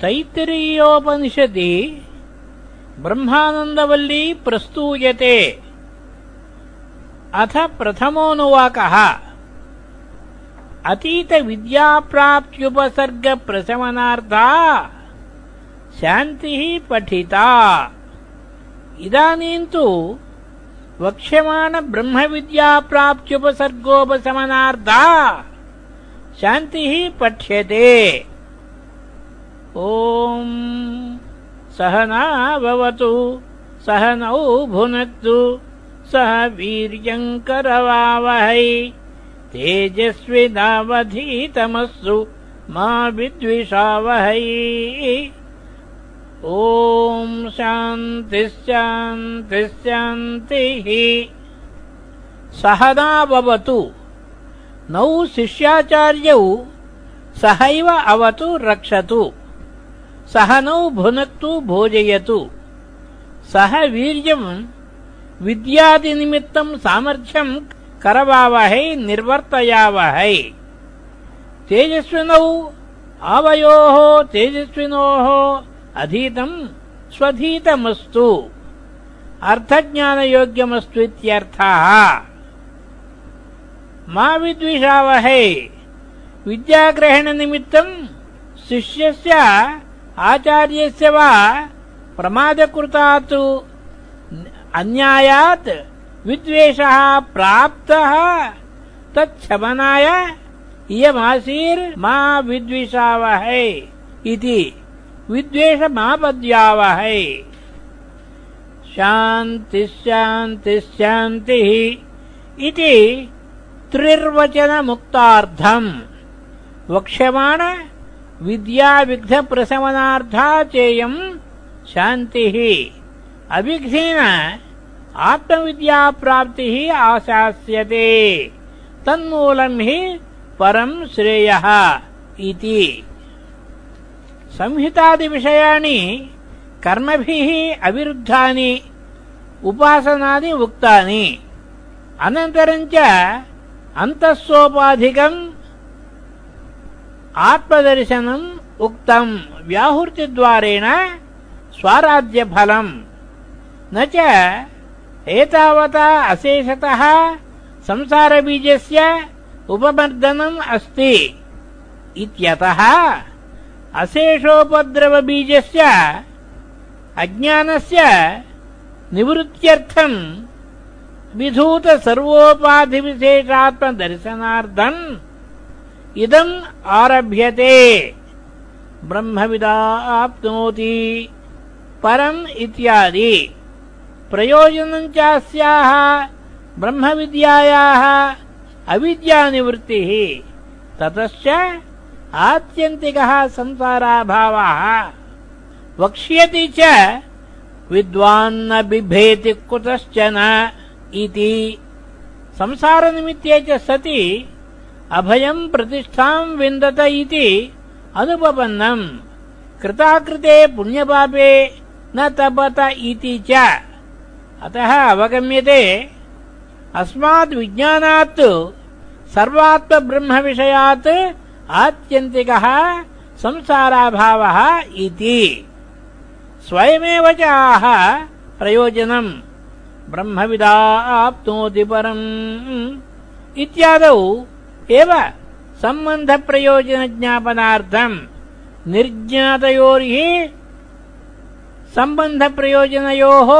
तैत्तिरीयोपनिषदि ब्रह्मानन्दवल्ली प्रस्तूयते। अथ प्रथमोऽनुवाकः। अतीतविद्याप्राप्त्युपसर्गप्रशमनार्था शान्तिः पठिता। इदानीम् तु वक्ष्यमाणब्रह्मविद्याप्राप्त्युपसर्गोपशमनार्था शान्तिः पठ्यते ॐ सहना भवतु सहनौ भुनक्तु सह वीर्यङ्करवावहै तेजस्विनावधीतमस्सु मा विद्विषावहै। ॐ शान्तिश्शान्तिश्शान्तिः। सहना भवतु नौ शिष्याचार्यौ सहैव अवतु रक्षतु सहनौ भुनक्तु भोजयतु। सह वीर्यम् विद्यादिनिमित्तम् सामर्थ्यम् करवावहै निर्वर्तयावहै। तेजस्विनौ आवयोः तेजस्विनोः अधीतम् स्वधीतमस्तु। अर्थज्ञानयोग्यमस्तु इत्यर्थः। मा विद्विषावहै विद्याग्रहणनिमित्तम् शिष्यस्य आचार्यस्य वा प्रमादकृतात् अन्यायात् विद्वेषः प्राप्तः तच्छमनाय इयमासीर्मा विद्विषावहै इति विद्वेषमापद्यावहै। शान्तिश्शान्तिश्शान्तिः इति त्रिर्वचनमुक्तार्थम्। वक्ष्यमाण विद्याविघ्नप्रशमनार्था चेयम् शान्तिः। अविघ्नेन आत्मविद्याप्राप्तिः आशास्यते। तन्मूलम् हि परम् श्रेयः इति। संहितादिविषयाणि कर्मभिः अविरुद्धानि उपासनानि उक्तानि अनन्तरम् च अन्तःसोपाधिकम् आत्मदर्शनम् उक्तम् व्याहृतिद्वारेण स्वाराज्यफलम्। न च एतावता अशेषतः संसारबीजस्य उपमर्दनम् अस्ति। इत्यतः अशेषोपद्रवबीजस्य अज्ञानस्य निवृत्त्यर्थम् विधूतसर्वोपाधिविशेषात्मदर्शनार्थम् इदम् आरभ्यते। ब्रह्मविदाप्नोति परम् इत्यादि। प्रयोजनम् चास्याः, ब्रह्मविद्यायाः, अविद्यानिवृत्तिः। ततश्च आत्यन्तिकः संसाराभावः। वक्ष्यति च विद्वान्न बिभेति कुतश्चन इति। संसारनिमित्ते च सति अभयम् प्रतिष्ठाम् विन्दत इति अनुपपन्नम्। कृताकृते पुण्यपापे न तपत इति च। अतः अवगम्यते अस्माद्विज्ञानात् सर्वात्मब्रह्मविषयात् आत्यन्तिकः संसाराभावः इति। स्वयमेव च आह प्रयोजनम्। ब्रह्मविदा आप्नोति परम्। इत्यादौ एव सम्बन्धप्रयोजनज्ञापनार्थम् निर्ज्ञातयोर्हि सम्बन्धप्रयोजनयोः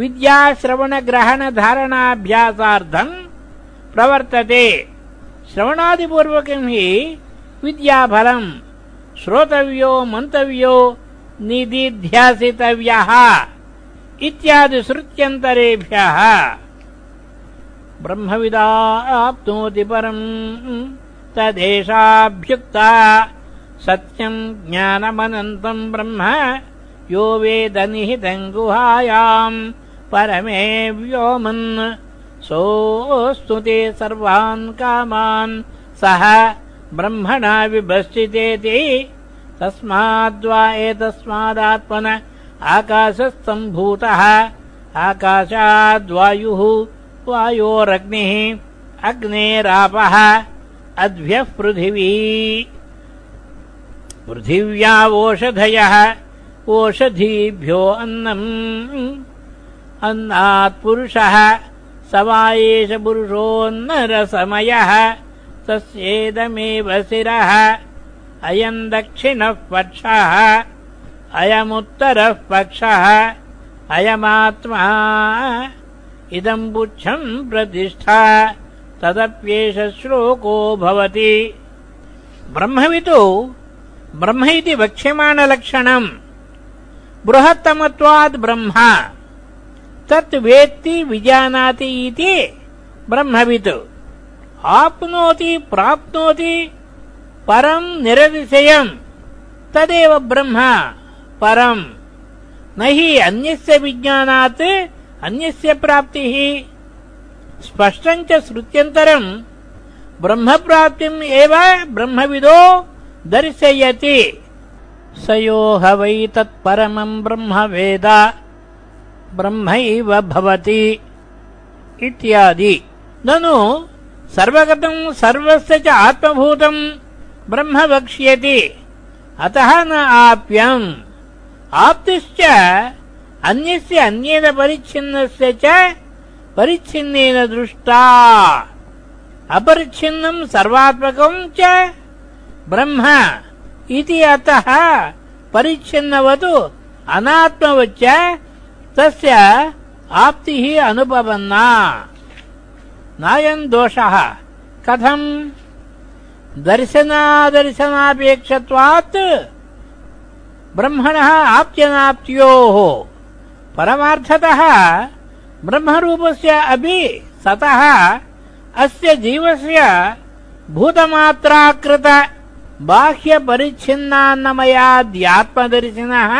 विद्याश्रवणग्रहणधारणाभ्यासार्थम् प्रवर्तते। श्रवणादिपूर्वकम् हि विद्याफलम् श्रोतव्यो मन्तव्यो निदिध्यासितव्यः इत्यादिश्रुत्यन्तरेभ्यः ब्रह्मविदा आप्नोति परम्। तदेषाभ्युक्ता सत्यम् ज्ञानमनन्तम् ब्रह्म यो वेदनिहितम् गुहायाम् परमे व्योमन् सोऽस्तु ते सर्वान् कामान्। सः ब्रह्मणा विभश्चितेति तस्माद्वा एतस्मादात्मन आकाशस्तम्भूतः। आकाशाद्वायुः वायोरग्निः अग्नेरापः अद्भ्यः पृथिवी। पृथिव्यावोषधयः ओषधीभ्यो अन्नम्। अन्नात् पुरुषः स वा एष पुरुषोन्नरसमयः तस्येदमेव शिरः अयम् दक्षिणः पक्षः अयमुत्तरः पक्षः अयमात्मा इदम् पुच्छम् प्रतिष्ठा तदप्येष श्लोको भवति। ब्रह्मवितु ब्रह्म इति वक्ष्यमाणलक्षणम्। बृहत्तमत्वात् ब्रह्म। तत् वेत्ति विजानाति इति ब्रह्मवित् आप्नोति प्राप्नोति परम् निरतिशयम्। तदेव ब्रह्म परम्। न हि अन्यस्य विज्ञानात् अन्यस्य प्राप्तिः स्पष्टम् च श्रुत्यन्तरम् ब्रह्मप्राप्तिम् एव ब्रह्मविदो दर्शयति। स यो ह वै तत्परमम् ब्रह्म वेद ब्रह्मैव भवति इत्यादि। ननु सर्वगतम् सर्वस्य च आत्मभूतम् ब्रह्म वक्ष्यति। अतः न आप्यम्। आप्तिश्च ಅನ್ಯಸ್ಯ ಅನ್ಯೇನ ಪರಿಚ್ಛಿನ್ನಸ್ಯ ಚ ಪರಿಚ್ಛಿನ್ನೇನ ದೃಷ್ಟ. ಅಪರಿಚ್ಛಿನ್ನಂ ಸರ್ವಾತ್ಮಕಂ ಚ ಬ್ರಹ್ಮ. ಇತಿ ಅತಃ ಪರಿಚ್ಛಿನ್ನವತು ಅನಾತ್ಮವಚ್ಚ ತಸ್ಯ ಆಪ್ತಿಹಿ ಅನುಪವನ್ನ ನಾಯನ್ ದೋಷಃ. ಕಥಂ ದರ್ಶನಾದರ್ಶನಾಪೇಕ್ಷತ್ವಾತ್ ಬ್ರಹ್ಮಣಃ ಆಪ್ತ್ಯನಾಪ್ತ್ಯೋः परमार्थतः ब्रह्मरूपस्य अपि सतः अस्य जीवस्य भूतमात्राकृत बाह्यपरिच्छिन्नान्नमयाद्यात्मदर्शिनः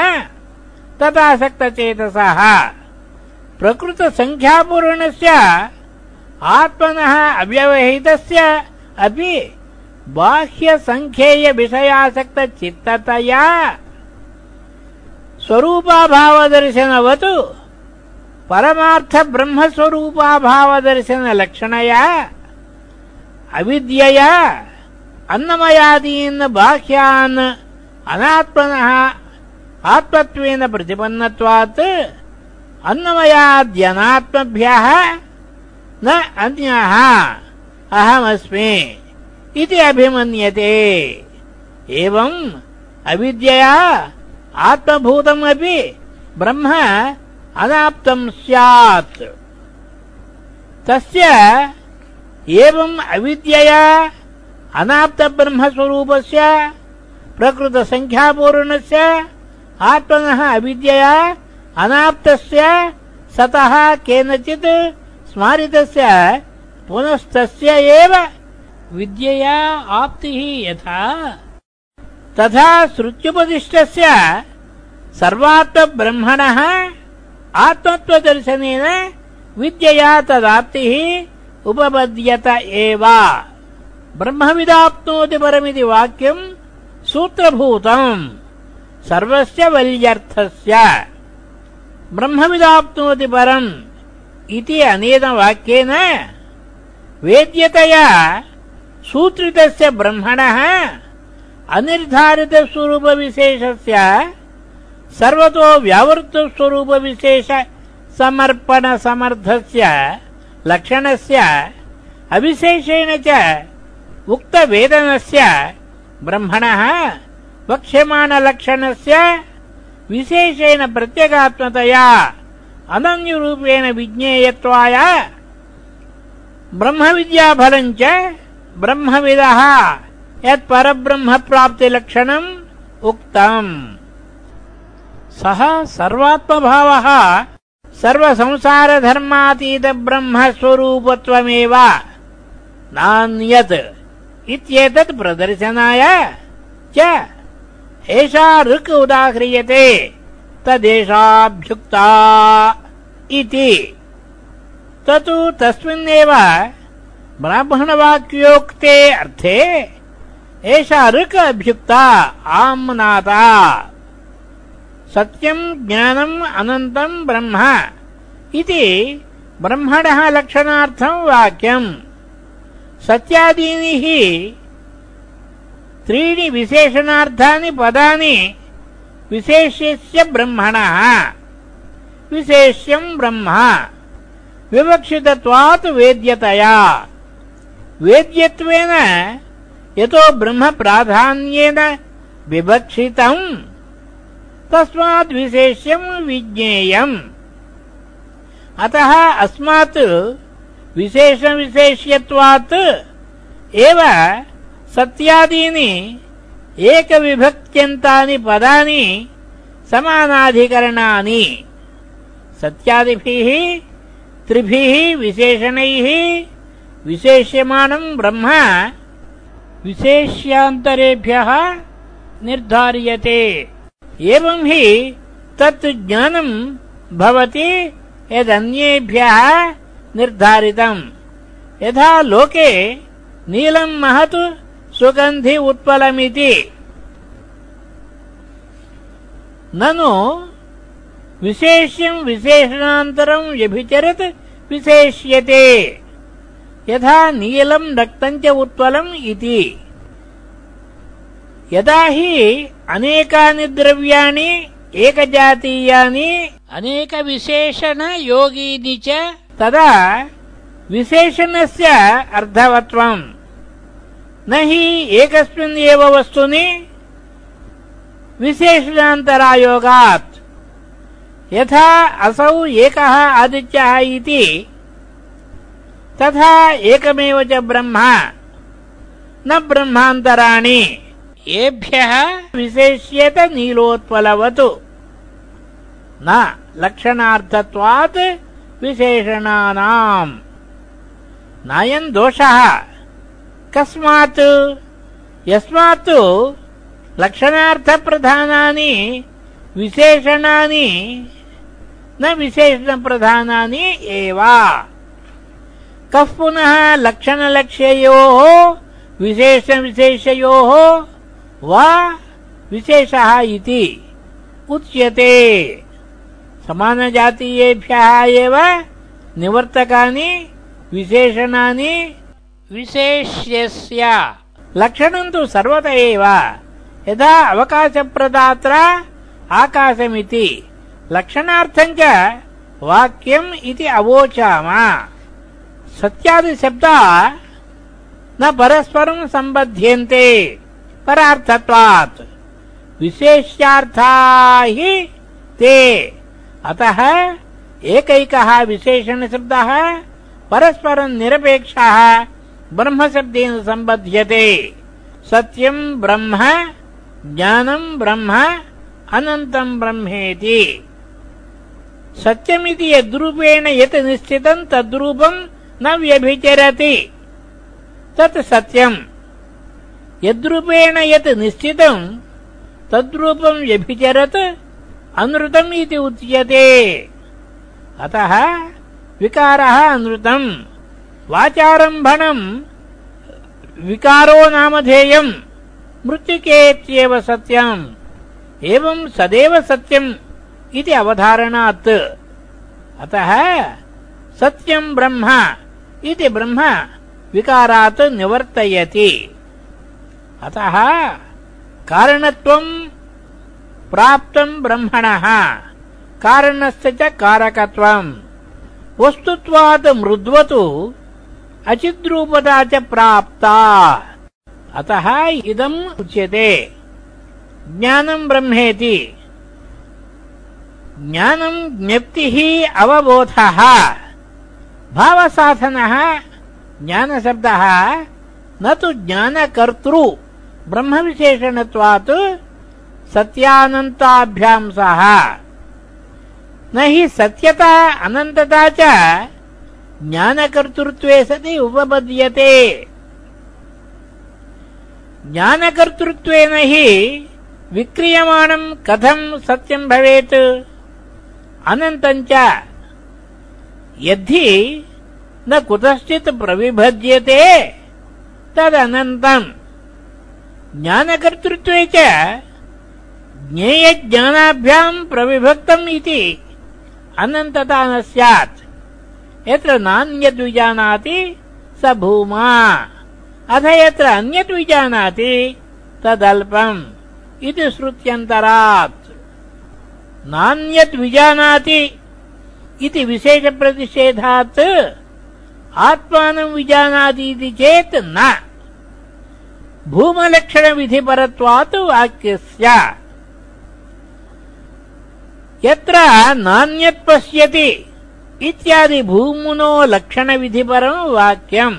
तदासक्तचेतसः। प्रकृतसङ्ख्यापूर्णस्य आत्मनः अव्यवहितस्य अपि बाह्यसङ्ख्येयविषयासक्तचित्ततया स्वरूपाभावदर्शनवत्। परमार्थब्रह्मस्वरूपाभावदर्शनलक्षणया अविद्यया अन्नमयादीन् बाह्यान् अनात्मनः आत्मत्वेन प्रतिपन्नत्वात् अन्नमयाद्यनात्मभ्यः न अन्यः। अहमस्मि इति अभिमन्यते। एवम् अविद्यया आत्मभूतमपि ब्रह्म अनाप्तम् स्यात्। तस्य एवम् अविद्यया अनाप्तब्रह्मस्वरूपस्य प्रकृतसङ्ख्यापूर्णस्य आत्मनः अविद्यया अनाप्तस्य, सतः केनचित् स्मारितस्य, पुनस्तस्य एव विद्यया आप्तिः यथा। तथा श्रुत्युपदिष्टस्य सर्वात्मब्रह्मणः आत्मत्वदर्शनेन विद्यया तदाप्तिः उपपद्यत एव। ब्रह्मविदाप्नोति परमिति वाक्यम् सूत्रभूतम्। सर्वस्य वल्यर्थस्य। ब्रह्मविदाप्नोति परम् इति अनेन वाक्येन वेद्यतया सूत्रितस्य ब्रह्मणः अनिर्धारितस्वरूपविशेषस्य सर्वतो समर्पणसमर्थस्य लक्षणस्य अविशेषेण च उक्तवेदनस्य ब्रह्मणः वक्ष्यमाणलक्षणस्य विशेषेण प्रत्यगात्मतया अनन्यरूपेण विज्ञेयत्वाय ब्रह्मविद्याफलम् च ब्रह्मविदः यत्परब्रह्मप्राप्तिलक्षणम् उक्तम्। सः सर्वात्मभावः सर्वसंसारधर्मातीतब्रह्मस्वरूपत्वमेव। नान्यत् इत्येतत् प्रदर्शनाय च एषा ऋक् उदाह्रियते तदेषाभ्युक्ता इति। ततु तस्मिन्नेव ब्राह्मणवाक्योक्ते अर्थे एषा ऋक् अभ्युक्ता आम्नाता सत्यम् ज्ञानम् अनन्तम् ब्रह्म। इति ब्रह्मणः लक्षणार्थम् वाक्यम्। सत्यादीनि हि त्रीणि विशेषणार्थानि पदानि विशेष्यस्य ब्रह्मणः। विशेष्यम् ब्रह्म। विवक्षितत्वात् वेद्यतया। वेद्यत्वेन यतो ब्रह्म प्राधान्येन विवक्षितम् तस्माद्विशेष्यम् विज्ञेयम्। अतः अस्मात् विशेषविशेष्यत्वात् एव सत्यादीनि एकविभक्त्यन्तानि पदानि समानाधिकरणानि। सत्यादिभिः त्रिभिः विशेषणैः विशेष्यमाणम् ब्रह्म विशेष्यान्तरेभ्यः निर्धार्यते। एवम् हि तत् ज्ञानम् भवति यदन्येभ्यः निर्धारितम्। यथा लोके नीलम् महत् सुगन्धि उत्पलमिति। ननु विशेष्यम् विशेषणान्तरम् व्यभिचरत् विशेष्यते यथा नीलम् रक्तम् च उत्पलम् इति। यदा हि अनेकानि द्रव्याणि एकजातीयानि अनेकविशेषणयोगीनि च तदा विशेषणस्य अर्धवत्वम्। न हि एकस्मिन् एव वस्तुनि विशेषणान्तरायोगात्। यथा असौ एकः आदित्यः इति तथा एकमेव च ब्रह्म। न ब्रह्मान्तराणि। येभ्यः विशेष्येत नीलोत्पलवतु। न लक्षणार्थत्वात् विशेषणानाम्। नायम् दोषः। कस्मात्? यस्मात् लक्षणार्थप्रधानानि विशेषणानि न विशेषणप्रधानानि एव कः पुनः लक्षणलक्ष्ययोः विशेषविशेषयोः वा विशेषः इति उच्यते। समानजातीयेभ्यः एव निवर्तकानि विशेषणानि विशेष्यस्य। लक्षणम् तु सर्वत एव। यथा अवकाशप्रदात्र आकाशमिति। लक्षणार्थम् च वाक्यम् इति अवोचाम। सत्यादिशब्दा न परस्परम् सम्बध्यन्ते परार्थत्वात् विशेष्यार्था हि ते अतः एकैकः विशेषणशब्दः परस्परम् निरपेक्षः ब्रह्मशब्देन सम्बध्यते सत्यम् ब्रह्म ज्ञानम् ब्रह्म अनन्तम् ब्रह्मेति सत्यमिति यद्रूपेण यत् निश्चितम् तद्रूपम् न व्यभिचरति तत् सत्यम्। यद्रूपेण यत् निश्चितम् तद्रूपम् व्यभिचरत् अनृतम् इति उच्यते। अतः विकारः अनृतम्। वाचारम्भणम् विकारो नामधेयम् मृत्तिकेत्येव सत्यम्। एवम् सदेव सत्यम् इति अवधारणात्। अतः सत्यम् ब्रह्म इति ब्रह्म विकारात् निवर्तयति। अतः कारणत्वम् प्राप्तम् ब्रह्मणः। कारणस्य च कारकत्वम्। वस्तुत्वात् मृद्वतु अचिद्रूपता च प्राप्ता। अतः इदम् उच्यते। ज्ञानम् ब्रह्मेति। ज्ञानम् ज्ञप्तिः अवबोधः भावसाधनः, ज्ञानशब्दः, न तु ज्ञानकर्तृ, ब्रह्मविशेषणत्वात् सत्यानन्ताभ्याम् सह न हि सत्यता अनन्तता च ज्ञानकर्तृत्वे सति उपपद्यते। ज्ञानकर्तृत्वेन हि विक्रियमाणम् कथम् सत्यम् भवेत्? अनन्तम् च यद्धि न कुतश्चित् प्रविभज्यते तदनन्तम् ज्ञानकर्तृत्वे च ज्ञेयज्ञानाभ्याम् प्रविभक्तम् इति अनन्तता न स्यात्। यत्र नान्यद्विजानाति स भूमा। अथ यत्र अन्यद्विजानाति तदल्पम्। इति श्रुत्यन्तरात्। नान्यत् विजानाति इति विशेषप्रतिषेधात् आत्मानं विजानाति इति चेत् न। भूमलक्षणविधिपरत्वात् वाक्यस्य। यत्र नान्यत् पश्यति इत्यादि भूमुनो लक्षणविधिपरम् वाक्यम्।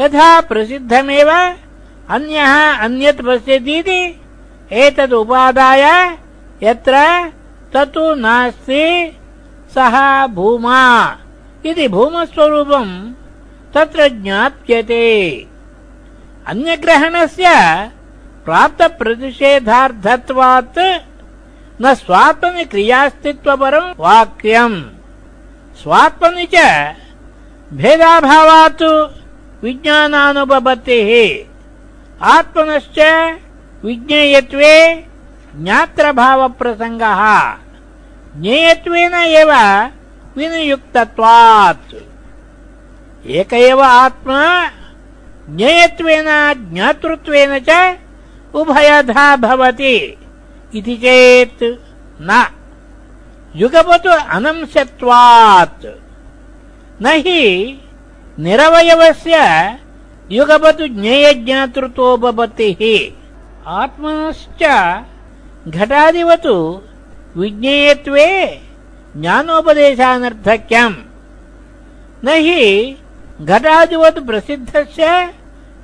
यथा प्रसिद्धमेव अन्यः अन्यत् पश्यतीति एतदुपादाय यत्र तत्तु नास्ति सः भूमा इति भूमस्वरूपम् तत्र ज्ञाप्यते। अन्यग्रहणस्य प्राप्तप्रतिषेधार्थत्वात् न स्वात्मनि क्रियास्तित्वपरम् वाक्यम्। स्वात्मनि च भेदाभावात् विज्ञानानुपपत्तिः। आत्मनश्च विज्ञेयत्वे ज्ञात्रभावप्रसङ्गः ज्ञेयत्वेन एव विनियुक्तत्वात् एक एव आत्मा ज्ञेयत्वेन ज्ञातृत्वेन च उभयधा भवति इति चेत् न युगपतु अनंशत्वात् न हि निरवयवस्य युगपतु ज्ञेयज्ञातृत्वोपपत्तिः आत्मनश्च घटादिवतु विज्ञेयत्वे ज्ञानोपदेशानर्थक्यम्। न हि घटादिवत् प्रसिद्धस्य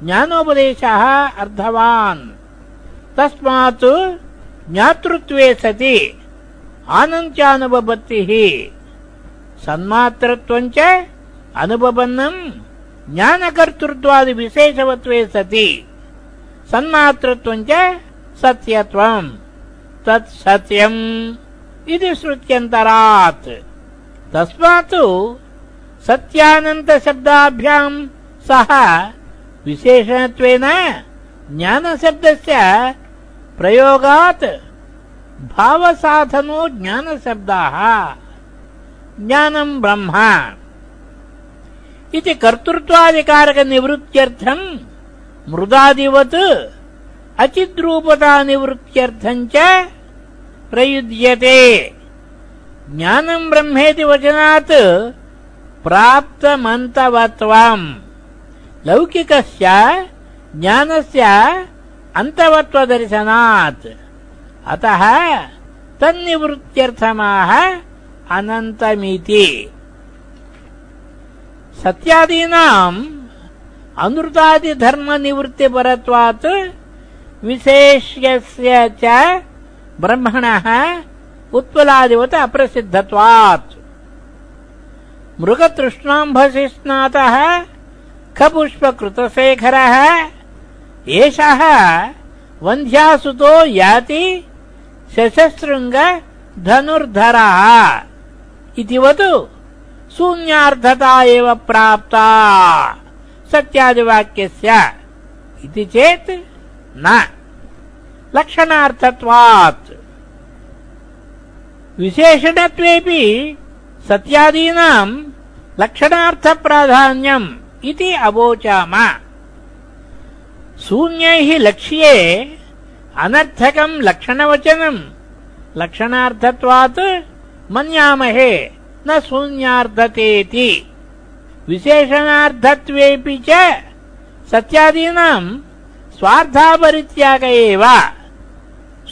ज्ञानोपदेशः अर्थवान् तस्मात् ज्ञातृत्वे सति आनन्त्यानुपपत्तिः सन्मात्रत्वञ्च अनुपपन्नम् ज्ञानकर्तृत्वादिविशेषवत्वे सति। सन्मातृत्वञ्च सत्यत्वम्। तत् सत्यम् इति श्रुत्यन्तरात्। तस्मात् सत्यानन्तशब्दाभ्याम् सह विशेषणत्वेन ज्ञानशब्दस्य प्रयोगात् भावसाधनो ज्ञानशब्दाः। ज्ञानम् ब्रह्म इति कर्तृत्वादिकारकनिवृत्त्यर्थम् मृदादिवत् अचिद्रूपतानिवृत्त्यर्थम् च प्रयुज्यते। ज्ञानम् ब्रह्मेति वचनात् प्राप्तमन्तवत्वम्। लौकिकस्य ज्ञानस्य अन्तवत्वदर्शनात्। अतः तन्निवृत्त्यर्थमाः अनन्तमिति। सत्यादीनाम् अनृतादिधर्मनिवृत्तिपरत्वात् विशेष्यस्य च ब्रह्मणः उत्पलादिवत् अप्रसिद्धत्वात्। मृगतृष्णाम्भसि स्नातः खपुष्पकृतशेखरः, एषः वन्ध्यासुतो याति शशशृङ्ग धनुर्धरः इतिवत् शून्यार्धता एव प्राप्ता सत्यादिवाक्यस्य। इति चेत् न। लक्षणार्थत्वात्। विशेषणत्वेऽपि सत्यादीनाम् लक्षणार्थप्राधान्यम् इति अवोचाम। शून्यैः लक्ष्ये अनर्थकम् लक्षणवचनम्। लक्षणार्थत्वात् मन्यामहे न शून्यार्धतेति विशेषणार्थत्वेऽपि च सत्यादीनाम् स्वार्थापरित्याग एव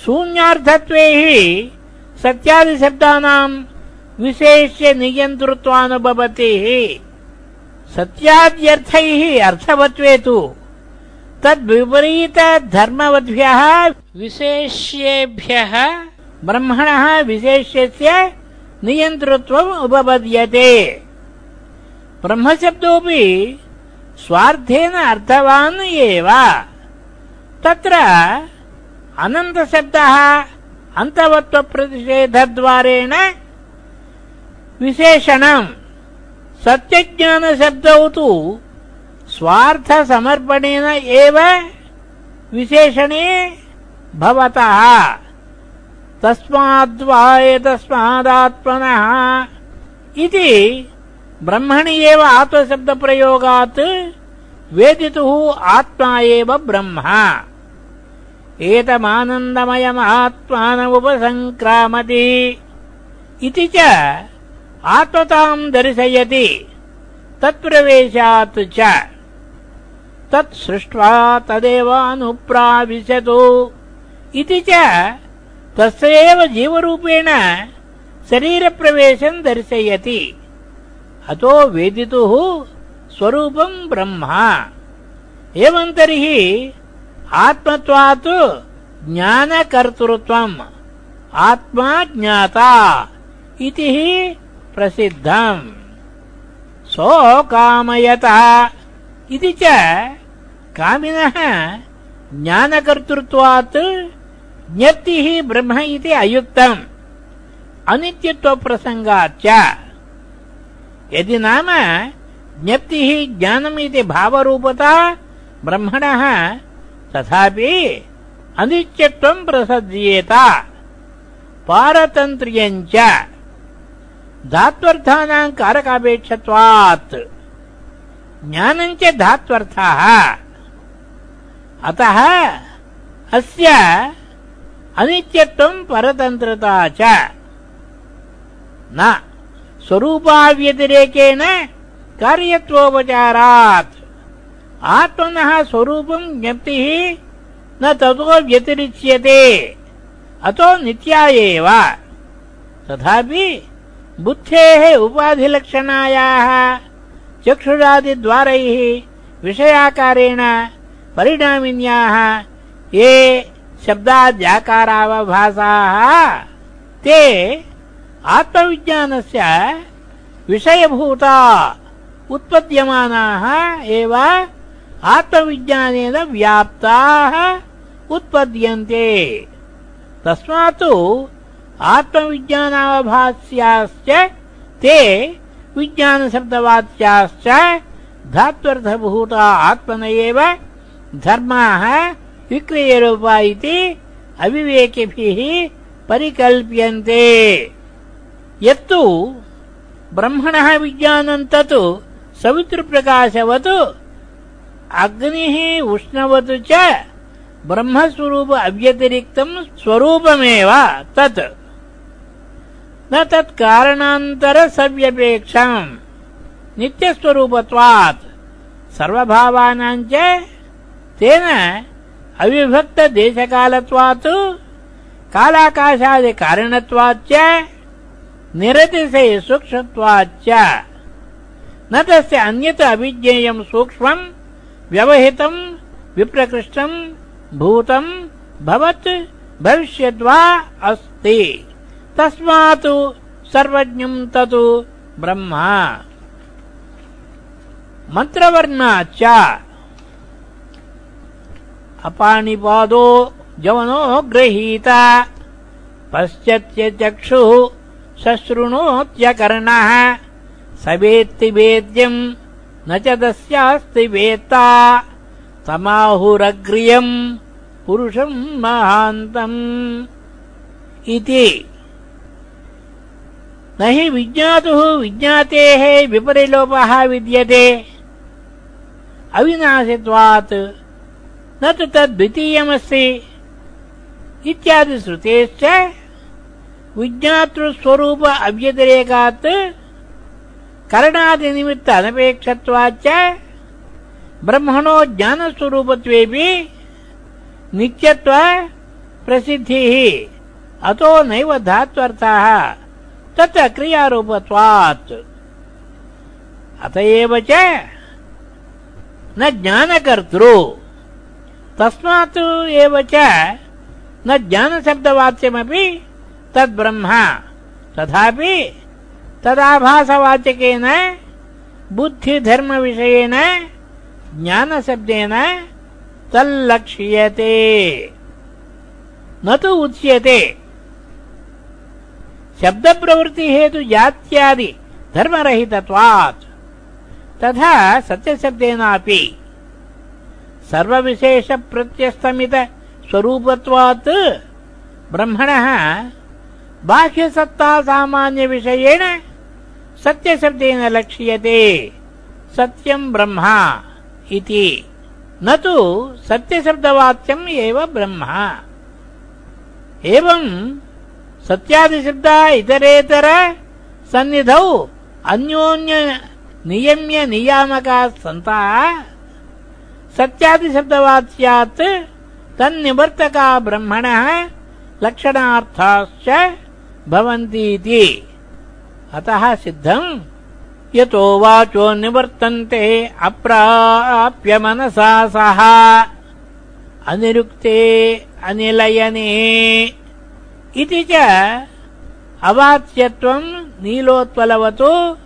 शून्यार्थत्वे हि सत्यादिशब्दानाम् विशेष्य नियन्तृत्वानुभवतिः। सत्याद्यर्थैः अर्थवत्वे तु। तद्विपरीतधर्मवद्भ्यः विशेष्येभ्यः ब्रह्मणः विशेष्यस्य नियन्तृत्वम् उपपद्यते। ब्रह्मशब्दोऽपि स्वार्थेन अर्थवान् एव। तत्र अनन्तशब्दः अन्तवत्वप्रतिषेधद्वारेण विशेषणम् सत्यज्ञानशब्दौ तु स्वार्थसमर्पणेन एव विशेषणे भवतः। तस्माद्वा एतस्मादात्मनः इति ब्रह्मणि एव आत्मशब्दप्रयोगात् वेदितुः आत्मा ब्रह्म। एतमानन्दमयमात्मानमुपसङ्क्रामति इति च आत्मताम् दर्शयति। तत्प्रवेशात् च। तत् सृष्ट्वा तदेवानुप्राविशतु। इति च तस्य एव जीवरूपेण शरीरप्रवेशम् दर्शयति। अतो वेदितुः स्वरूपम् ब्रह्म। एवम् तर्हि आत्मत्वात् ज्ञानकर्तृत्वम्। आत्मा ज्ञाता इति हि प्रसिद्धम्। सोकामयतः इति च कामिनः ज्ञानकर्तृत्वात् ज्ञप्तिः ब्रह्म इति अयुक्तम्। अनित्यत्वप्रसङ्गाच्च यदि नाम ज्ञप्तिः ज्ञानमिति भावरूपता ब्रह्मणः तथापि अनित्यत्वम् प्रसज्येत पारतन्त्र्यञ्च धात्वर्थानाम् कारकापेक्षत्वात्। ज्ञानञ्च धात्वर्थः। अतः अस्य अनित्यत्वम् परतन्त्रता च। न स्वरूपाव्यतिरेकेण कार्यत्वोपचारात् आत्मनः स्वरूपम् ज्ञप्तिः न ततो व्यतिरिच्यते अतो नित्या एव तथापि बुद्धेः उपाधिलक्षणायाः चक्षुरादिद्वारैः विषयाकारेण परिणामिन्याः ये शब्दाद्याकारावभासाः ते आत्मविज्ञानस्य विषयभूता उत्पद्यमानाः एव आत्मविज्ञानेन व्याप्ताः उत्पद्यन्ते। तस्मात् आत्मविज्ञानावभास्याश्च ते विज्ञानशब्दवाच्याश्च धात्वर्थभूता आत्मन एव धर्माः विक्रियरूपा इति अविवेकिभिः परिकल्प्यन्ते। यत्तु ब्रह्मणः विज्ञानम् तत् सवितृप्रकाशवत् अग्निः उष्णवत् च ब्रह्मस्वरूप अव्यतिरिक्तम् स्वरूपमेव तत्। न तत्कारणान्तरसव्यपेक्षम् नित्यस्वरूपत्वात्। सर्वभावानाम् च तेन अविभक्तदेशकालत्वात् कालाकाशादिकारणत्वाच्च निरतिशय सूक्ष्मत्वाच्च न तस्य अन्यत् अभिज्ञेयम् सूक्ष्मम् व्यवहितम् विप्रकृष्टम् भूतम् भवत् भविष्यद्वा अस्ति। तस्मात् सर्वज्ञम् तत् ब्रह्म। मन्त्रवर्णाच्च अपाणिपादो जवनो गृहीत पश्यत्य चक्षुः शशृणोत्यकर्णः स वेत्ति वेद्यम् न च तस्यास्ति वेत्ता समाहुरग्र्यम् पुरुषम् महान्तम् इति। न हि विज्ञातुः विज्ञातेः विपरिलोपः विद्यते। अविनाशित्वात् न तु तद्वितीयमस्ति। इत्यादिश्रुतेश्च विज्ञातृस्वरूप अव्यतिरेकात् करणादिनिमित्त अनपेक्षत्वाच्च ब्रह्मणो ज्ञानस्वरूपत्वेऽपि नित्यत्व प्रसिद्धिः अतो नैव धात्वर्थः तत् क्रियारूपत्वात् अत एव च न ज्ञानकर्तृ तस्मात् एव च न ज्ञानशब्दवाच्यमपि तदाभासवाचकेन बुद्धिधर्मविषयेण ज्ञानशब्देन तल्लक्ष्यते। न तु उच्यते। शब्दप्रवृत्तिहेतुजात्यादि धर्मरहितत्वात्। तथा सत्यशब्देनापि। सर्वविशेषप्रत्यस्तमितस्वरूपत्वात् ब्रह्मणः बाह्यसत्तासामान्यविषयेण सत्यशब्देन लक्ष्यते सत्यम् ब्रह्म इति न तु सत्यशब्दवाच्यम् एव ब्रह्म एवम् सत्यादिशब्दा इतरेतर सन्निधौ अन्योन्य नियम्य नियामकाः सन्तः सत्यादिशब्दवाच्यात् तन्निवर्तका ब्रह्मणः लक्षणार्थाश्च भवन्तीति। अतः सिद्धम्। यतो वाचो निवर्तन्ते, अप्राप्य मनसा सह। अनिरुक्ते, अनिलयने। इति च अवाच्यत्वम् नीलोत्पलवतो।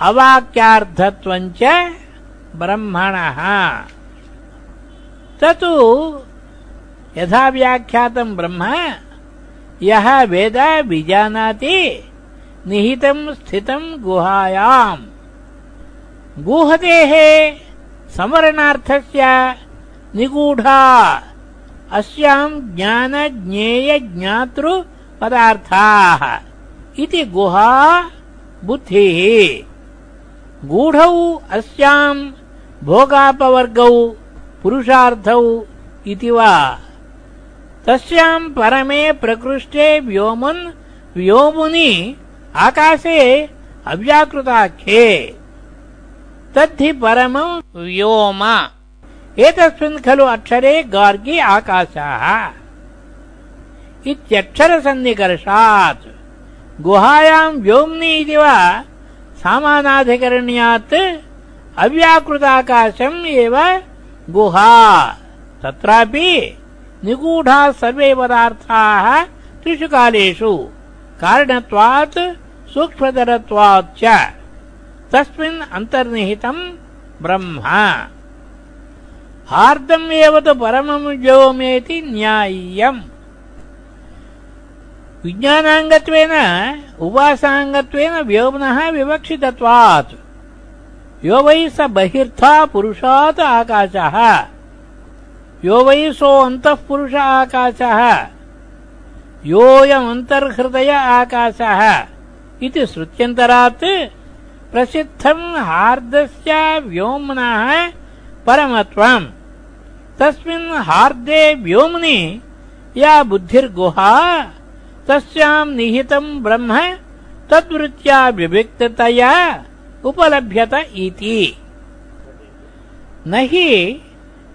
अवाक्यार्थत्वम् च ब्रह्मणः। तु यथा व्याख्यातम् ब्रह्म यः वेद विजानाति। निहितम् स्थितम् गुहायाम्। गुहतेः संवरणार्थस्य निगूढा। अस्याम् ज्ञानज्ञेयज्ञातृपदार्थाः। इति गुहा बुद्धिः। गूढौ अस्याम् भोगापवर्गौ पुरुषार्थौ इति वा? तस्याम् परमे प्रकृष्टे व्योमन्, व्योमुनि, आकाशे अव्याकृताख्ये। तद्धि परमम् व्योम। एतस्मिन् खलु अक्षरे गार्गी आकाशाः। इत्यक्षरसन्निकर्षात्। गुहायाम् व्योम्नि इति वा सामानाधिकरण्यात् अव्याकृताकाशम् एव गुहा। तत्रापि निगूढाः सर्वे पदार्थाः त्रिषु कालेषु कारणत्वात् सूक्ष्मतरत्वाच्च तस्मिन् अन्तर्निहितम् ब्रह्म। हार्दम् एव तु परमम् व्योमेति न्याय्यम्। विज्ञानाङ्गत्वेन, उपासाङ्गत्वेन व्योम्नः विवक्षितत्वात्। यो वै स बहिर्था पुरुषात् आकाशः। यो वै सोऽन्तः पुरुष आकाशः योऽयमन्तर्हृदय आकाशः। इति श्रुत्यन्तरात् प्रसिद्धम् हार्दस्य व्योम्नः परमत्वम्। तस्मिन् हार्दे व्योम्नि या बुद्धिर्गुहा तस्याम् निहितम् ब्रह्म तद्वृत्त्या विविक्ततया उपलभ्यत इति। न हि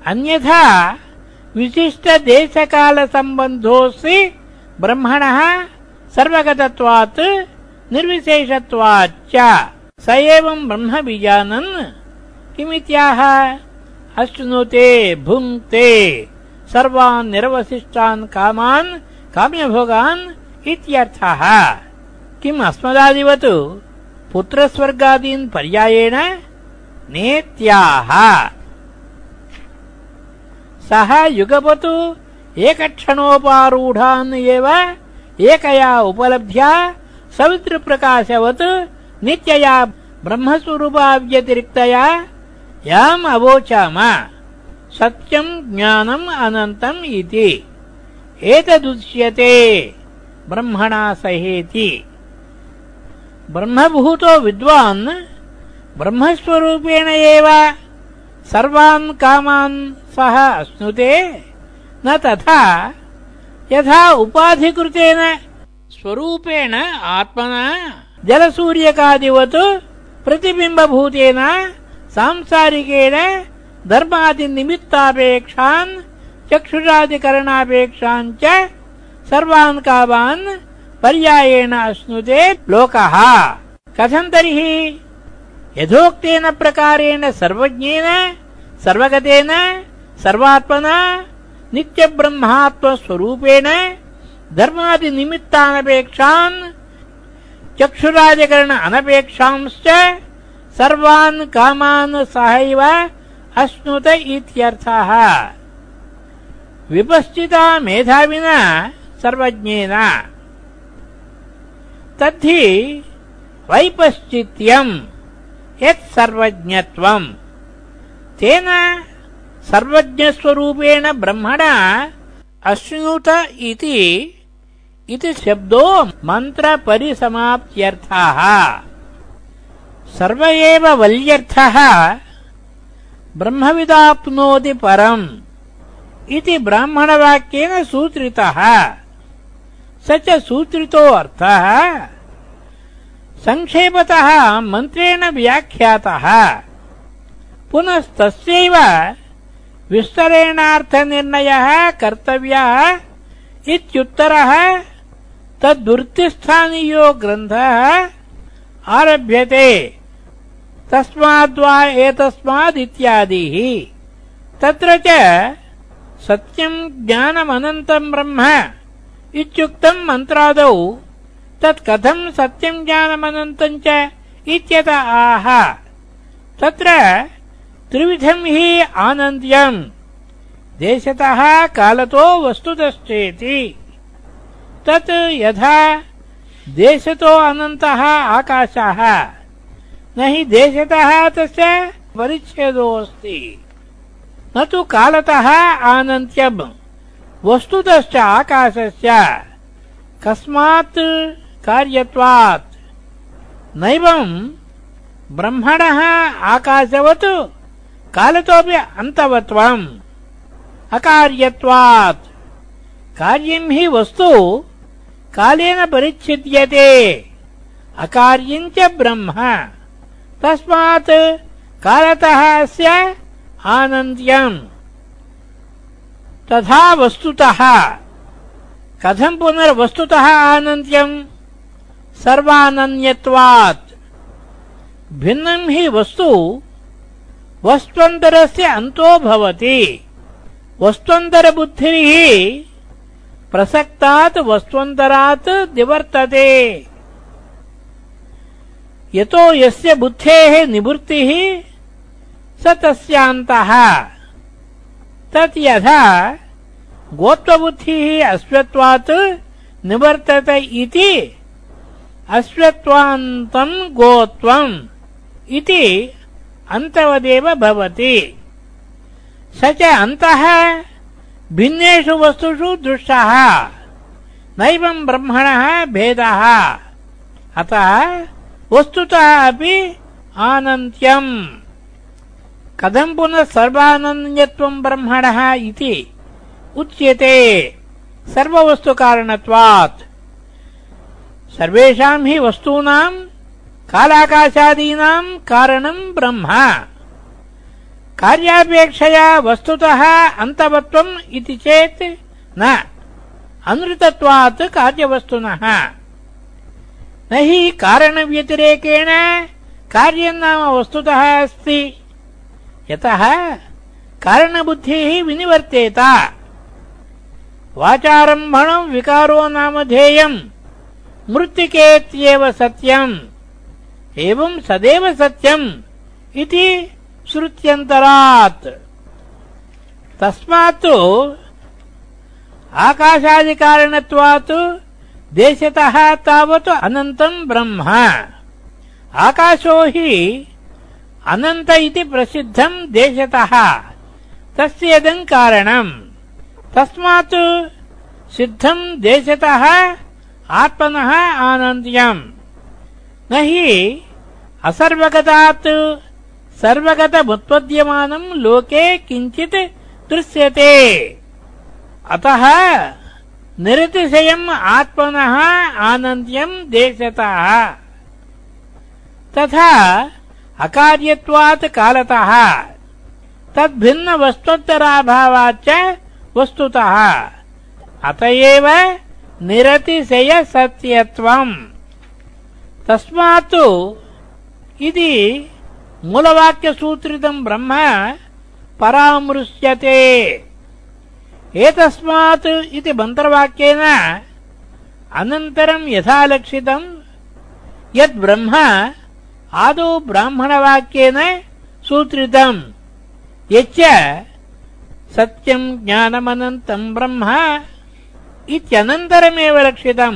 अन्यथा विशिष्टदेशकालसम्बन्धोऽस्ति ब्रह्मणः सर्वगतत्वात् निर्विशेषत्वाच्च। स एवम् ब्रह्म विजानन् किमित्याह? अश्नुते भुङ्क्ते सर्वान् निरवशिष्टान् कामान् काम्यभोगान् इत्यर्थः। किम् अस्मदादिवत्? पुत्रस्वर्गादीन् पर्यायेण नेत्याह। सः युगपतु एकक्षणोपारूढान् एव एकया उपलभ्या सवितृप्रकाशवत् नित्यया ब्रह्मस्वरूपाव्यतिरिक्तया याम् अवोचाम। सत्यम् ज्ञानम् अनन्तम् इति। एतदुच्यते ब्रह्मणा सहेति। ब्रह्मभूतो विद्वान् ब्रह्मस्वरूपेण एव सर्वान् कामान् सः अश्नुते न तथा यथा उपाधिकृतेन स्वरूपेण आत्मना जलसूर्यकादिवत् प्रतिबिम्बभूतेन सांसारिकेण धर्मादिनिमित्तापेक्षान् चक्षुरादिकरणापेक्षान् च सर्वान् कामान् पर्यायेण अश्नुते लोकः। कथम् तर्हि? यथोक्तेन प्रकारेण सर्वज्ञेन, सर्वगतेन सर्वात्मना नित्य ब्रह्मात्म स्वरूपेण, धर्मादि निमित्तानपेक्षान चक्षुराजकरण अनपेक्षांश्च सर्वान् कामान् सहैव अश्नुत इत्यर्थः। विपश्चिता मेधाविना सर्वज्ञेन। तद्धि वैपश्चित्यम् यत्सर्वज्ञत्वम् तेन सर्वज्ञस्वरूपेण ब्रह्मणा अश्नुत इति इति शब्दो मन्त्रपरिसमाप्त्यर्थः सर्व एव वल्यर्थः, ब्रह्मविदाप्नोति परम् इति ब्राह्मणवाक्येन सूत्रितः। स च सूत्रितो अर्थः सङ्क्षेपतः मन्त्रेण व्याख्यातः। पुनस्तस्यैव विस्तरेणार्थनिर्णयः, कर्तव्यः इत्युत्तरः, तद्वृत्तिस्थानीयो ग्रन्थः आरभ्यते। तस्माद्वा एतस्मादित्यादिः तत्र च सत्यम् ज्ञानमनन्तम् ब्रह्म इत्युक्तम् मन्त्रादौ तत् कथम् सत्यम् ज्ञानमनन्तम् च इत्यत आह। तत्र त्रिविधम् हि आनन्द्यम्। देशतः कालतो वस्तुतश्चेति। तत् यथा देशतो अनन्तः आकाशः। न हि देशतः तस्य परिच्छेदोऽस्ति। न तु कालतः आनन्त्यम्। वस्तुतश्च आकाशस्य। कस्मात् कार्यत्वात्। नैवम् ब्रह्मणः आकाशवत् कालतोऽपि अन्तवत्वम् अकार्यत्वात्। कार्यम् हि वस्तु कालेन परिच्छिद्यते। अकार्यम् च ब्रह्म। तस्मात् कालतः अस्य आनन्द्यम्। तथा वस्तुतः। कथम् पुनर्वस्तुतः आनन्द्यम्? सर्वानन्यत्वात्। भिन्नम् हि वस्तु वस्त्वन्तरस्य अन्तो भवति। वस्त्वन्तरबुद्धिः प्रसक्तात्, वस्त्वन्तरात् निवर्तते। यतो यस्य बुद्धेः निवृत्तिः, स तस्यान्तः। तत् यथा गोत्वबुद्धिः अश्वत्वात् निवर्तत इति अश्वत्वान्तम् गोत्वम् इति अन्तवदेव भवति स च अन्तः भिन्नेषु वस्तुषु दृष्टः नैवम् ब्रह्मणः भेदः अतः वस्तुतः अपि आनन्त्यम् कथम् पुनः सर्वानन्यत्वम् ब्रह्मणः इति उच्यते सर्ववस्तुकारणत्वात् सर्वेषाम् हि वस्तूनाम् कालाकाशादीनाम् कारणम् ब्रह्म। कार्यापेक्षया वस्तुतः अन्तवत्वम् इति चेत् न। अनृतत्वात् कार्यवस्तुनः। न हि कारणव्यतिरेकेण कार्यम् नाम वस्तुतः अस्ति। यतः कारणबुद्धिः विनिवर्तेत। वाचारम्भणम् विकारो नाम धेयम् मृत्तिकेत्येव सत्यम्। एवम् सदेव सत्यम् इति श्रुत्यन्तरात्। तस्मात् आकाशादिकारणत्वात् देशतः तावत् अनन्तम् ब्रह्म। आकाशो हि अनन्त इति प्रसिद्धम् देशतः। तस्येदम् कारणम्। तस्मात् सिद्धम् देशतः आत्मनः आनन्द्यम् न हि असर्वगतात् सर्वगतमुत्पद्यमानम् लोके किञ्चित् दृश्यते। अतः निरतिशयम् आत्मनः आनन्द्यम् देशतः। तथा अकार्यत्वात् कालतः। तद्भिन्नवस्तोत्तराभावाच्च वस्तुतः। अत एव निरतिशयसत्यत्वम् తస్మాత్ ఇది మూలవాక్య సూత్రితం బ్రహ్మ పరామృశ్యతే. ఏతస్మాత్ ఇది మంత్రవాక్యేన అనంతరం యథాలక్షితం. యద్ బ్రహ్మ ఆదౌ బ్రాహ్మణవాక్యేన సూత్రితం. యచ్చ సత్యం జ్ఞానమనంతం బ్రహ్మ ఇత్యనంతరమేవ లక్షితం.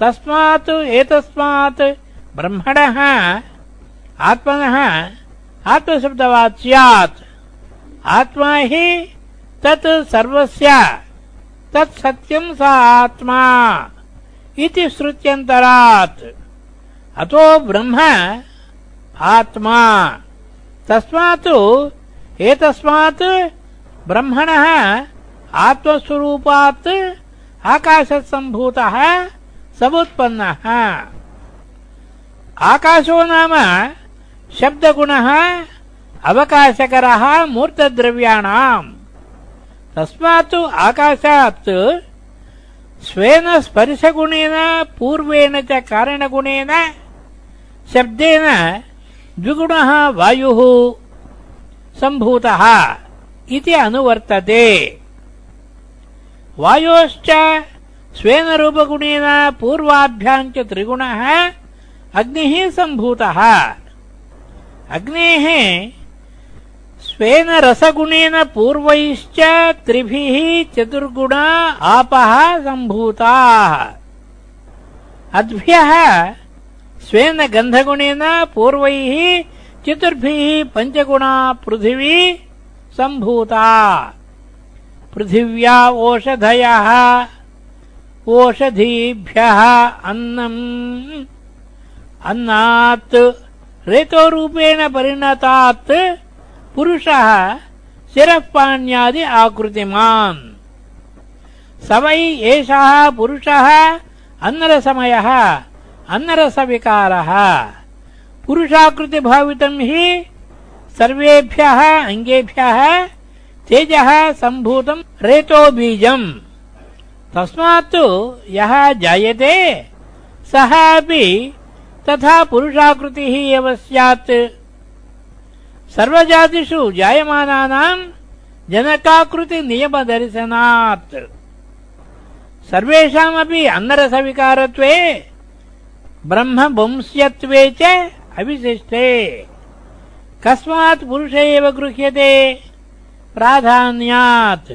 तस्मात् एतस्मात् ब्रह्मणः, आत्मनः आत्मशब्दवात् स्यात्। आत्मा हि तत् सर्वस्य, तत् सत्यम् स आत्मा इति श्रुत्यन्तरात्। अतो ब्रह्म आत्मा। तस्मात्, एतस्मात् ब्रह्मणः आत्मस्वरूपात् आकाशसम्भूतः समुत्पन्नः। आकाशो नाम शब्दगुणः अवकाशकरः मूर्तद्रव्याणाम्। तस्मात् आकाशात् स्वेन स्पर्शगुणेन, पूर्वेण च कारणगुणेन, शब्देन द्विगुणः वायुः सम्भूतः इति अनुवर्तते। वायोश्च स्वेन रूपगुणेन पूर्वाभ्याम् च त्रिगुणः अग्निः सम्भूतः। अग्नेः स्वेन रसगुणेन पूर्वैश्च त्रिभिः चतुर्गुणा आपः सम्भूताः। अद्भ्यः स्वेन गन्धगुणेन पूर्वैः चतुर्भिः पञ्चगुणा पृथिवी सम्भूता। पृथिव्या ओषधयः। ओषधीभ्यः अन्नम्। अन्नात् रेतोरूपेण परिणतात् पुरुषः शिरःपाण्यादि आकृतिमान्। स वै एषः पुरुषः अन्नरसमयः अन्नरसविकारः। पुरुषाकृतिभावितम् हि सर्वेभ्यः अङ्गेभ्यः तेजः सम्भूतम् रेतो तस्मात् यः जायते सः अपि तथा पुरुषाकृतिः एव स्यात्। सर्वजातिषु जायमानानाम् जनकाकृतिनियमदर्शनात्। सर्वेषामपि अन्नरसविकारत्वे ब्रह्मवंस्यत्वे च अविशिष्टे। कस्मात् पुरुष एव गृह्यते प्राधान्यात्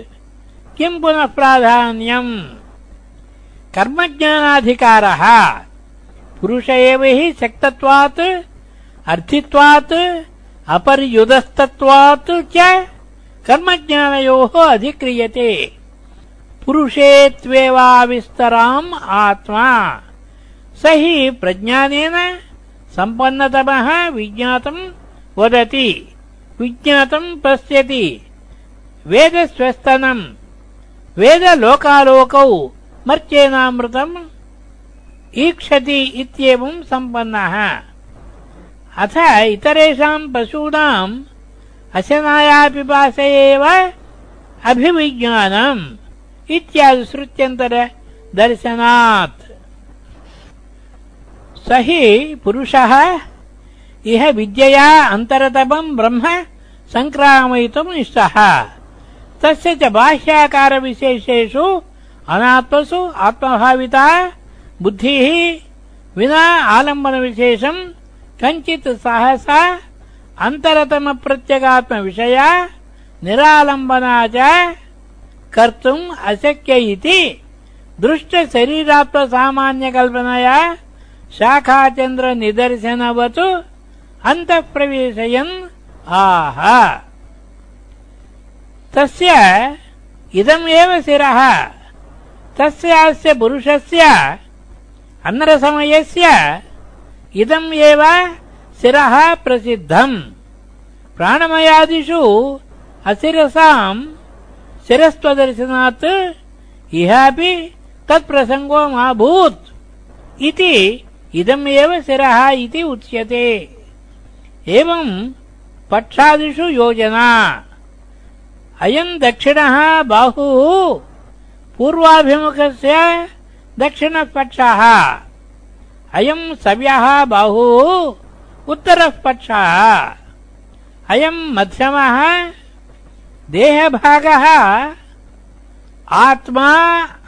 किम् पुनः प्राधान्यम्। कर्मज्ञानाधिकारः। पुरुष एव हि शक्तत्वात् अर्थित्वात् अपर्युदस्तत्वात् च कर्मज्ञानयोः अधिक्रियते। पुरुषे त्वेवाविस्तराम् आत्मा। स हि प्रज्ञानेन सम्पन्नतमः विज्ञातम् वदति। विज्ञातम् पश्यति। वेदस्वस्थनम् वेदलोकालोकौ मर्त्येनामृतम् ईक्षति इत्येवम् सम्पन्नः। अथ इतरेषाम् पशूनाम् अशनायापिपास एव अभिविज्ञानम् इत्यादिश्रुत्यन्तरदर्शनात् स हि पुरुषः इह विद्यया अन्तरतमम् ब्रह्म सङ्क्रामयितुम् इष्टः तस्य च बाह्याकारविशेषेषु अनात्मसु आत्मभाविता, बुद्धिः विना आलम्बनविशेषम् कञ्चित् सहसा, अन्तरतमप्रत्यगात्मविषया निरालम्बना च कर्तुम् अशक्य इति दृष्टशरीरात्मसामान्यकल्पनया शाखाचन्द्रनिदर्शनवत्, अन्तःप्रवेशयन् आह। तस्य इदमेव शिरः तस्यास्य पुरुषस्य अन्नरसमयस्य इदम् एव शिरः प्रसिद्धम्। प्राणमयादिषु अशिरसाम् शिरस्त्वदर्शनात् इहापि तत्प्रसङ्गो माभूत्। इति इदमेव शिरः इति उच्यते। एवम् पक्षादिषु योजना अयम् दक्षिणः बाहुः पूर्वाभिमुखस्य दक्षिणः पक्षः अयम् सव्यः बाहुः उत्तरः पक्षः अयम् मध्यमः देहभागः आत्मा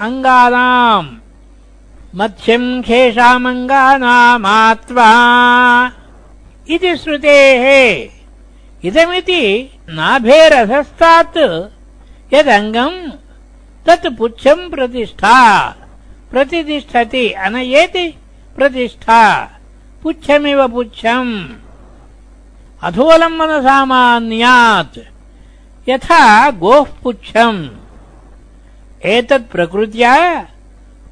अङ्गानाम् मध्यम् खेषामङ्गानामात्मा। इति श्रुतेः इदमिति नाभेरधस्तात् यदङ्गम् तत् पुच्छम् प्रतिष्ठा। प्रतिष्ठति अनयेति प्रतिष्ठा। पुच्छमिव पुच्छम्। अधोलम्बनसामान्यात् यथा गोः पुच्छम्। एतत् प्रकृत्या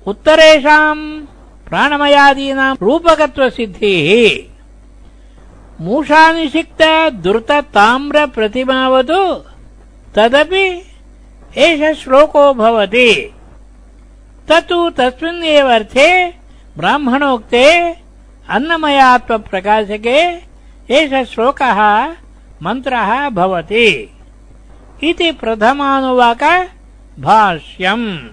उत्तरेषाम् प्राणमयादीनाम् रूपकत्वसिद्धिः मूषानिषिक्त दुर्तताम्रप्रतिमावतु तदपि एष श्लोको भवति। तत्तु तस्मिन्नेव अर्थे ब्राह्मणोक्ते अन्नमयात्वप्रकाशके एष श्लोकः मन्त्रः भवति। इति प्रथमानुवाक भाष्यम्